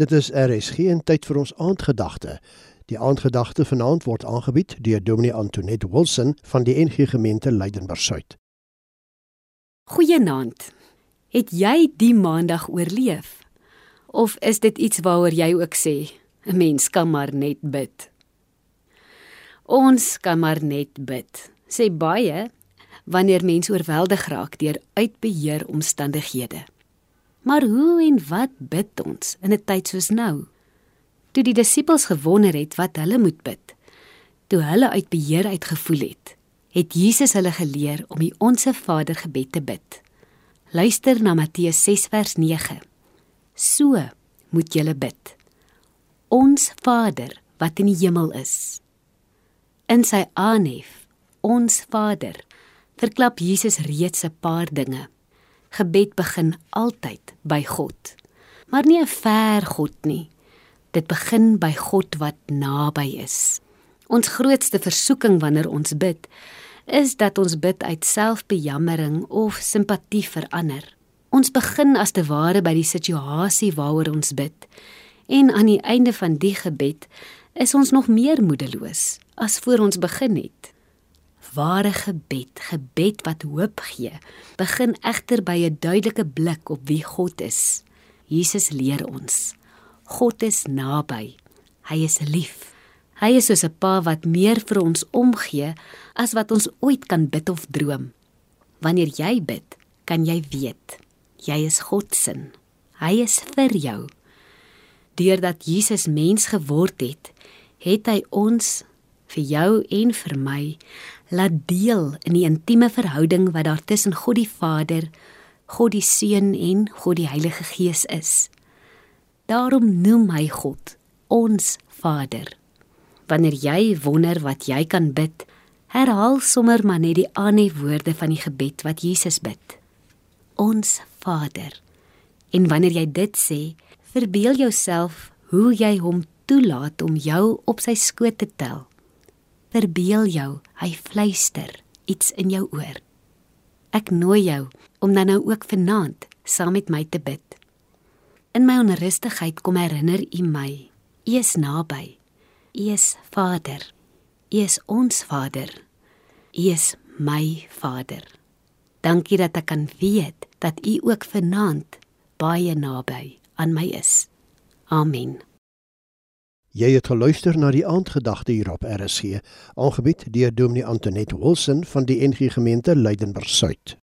Dit is RSG en tyd vir ons aandgedagte. Die aandgedagte vanaand word aangebied deur Dominee Antoinette Wilson van die NG Gemeente Leidenburg Suid. Goeienaand. Het jy die maandag oorleef? Of is dit iets waaroor jy ook sê 'n mens kan maar net bid? Ons kan maar net bid. Sê baie wanneer mense oorweldig raak deur uitbeheer omstandighede. Maar hoe en wat bid ons in 'n tyd soos nou? Toe die disippels gewonder het wat hulle moet bid, toe hulle uit beheer uitgevoel het, het Jesus hulle geleer om die Onse Vader gebed te bid. Luister na Matteus 6 vers 9. So moet julle bid. Ons Vader wat in die hemel is. In sy aanhef, ons Vader, verklap Jesus reeds 'n paar dinge. Gebed begin altyd by God. Maar nie 'n ver God nie. Dit begin by God wat naby is. Ons grootste versoeking wanneer ons bid, is dat ons bid uit selfbejammering of simpatie vir ander. Ons begin as te ware by die situasie waaroor ons bid. En aan die einde van die gebed is ons nog meer moedeloos as voor ons begin het. Ware gebed, gebed wat hoop gee, begin egter by 'n duidelike blik op wie God is. Jesus leer ons: God is naby. Hy is lief. Hy is soos 'n pa wat meer vir ons omgee as wat ons ooit kan bid of droom. Wanneer jy bid, kan jy weet jy is God se. Hy is vir jou. Deurdat Jesus mens geword het, het hy ons vir jou en vir my laat deel in die intieme verhouding wat daar tussen God die Vader, God die Seun en God die Heilige Gees is. Daarom noem hy God ons Vader. Wanneer jy wonder wat jy kan bid, herhaal sommer maar net die aanhef woorde van die gebed wat Jesus bid. Ons Vader. En wanneer jy dit sê, verbeel jouself hoe jy hom toelaat om jou op sy skoot te tel verbeel jou, hy fluister iets in jou oor. Ek nooi jou om dan nou ook vanaand saam met my te bid. In my onrustigheid kom herinner U my, U is naby. U is Vader. U is ons Vader. U is my Vader. Dankie dat ek kan weet dat U ook vanaand baie naby aan my is. Amen. Jy het geluister na die aandgedagte hier op RSG, aangebied deur Dominee Antoinette Wilson van die NG Gemeente Leidenburg Suid.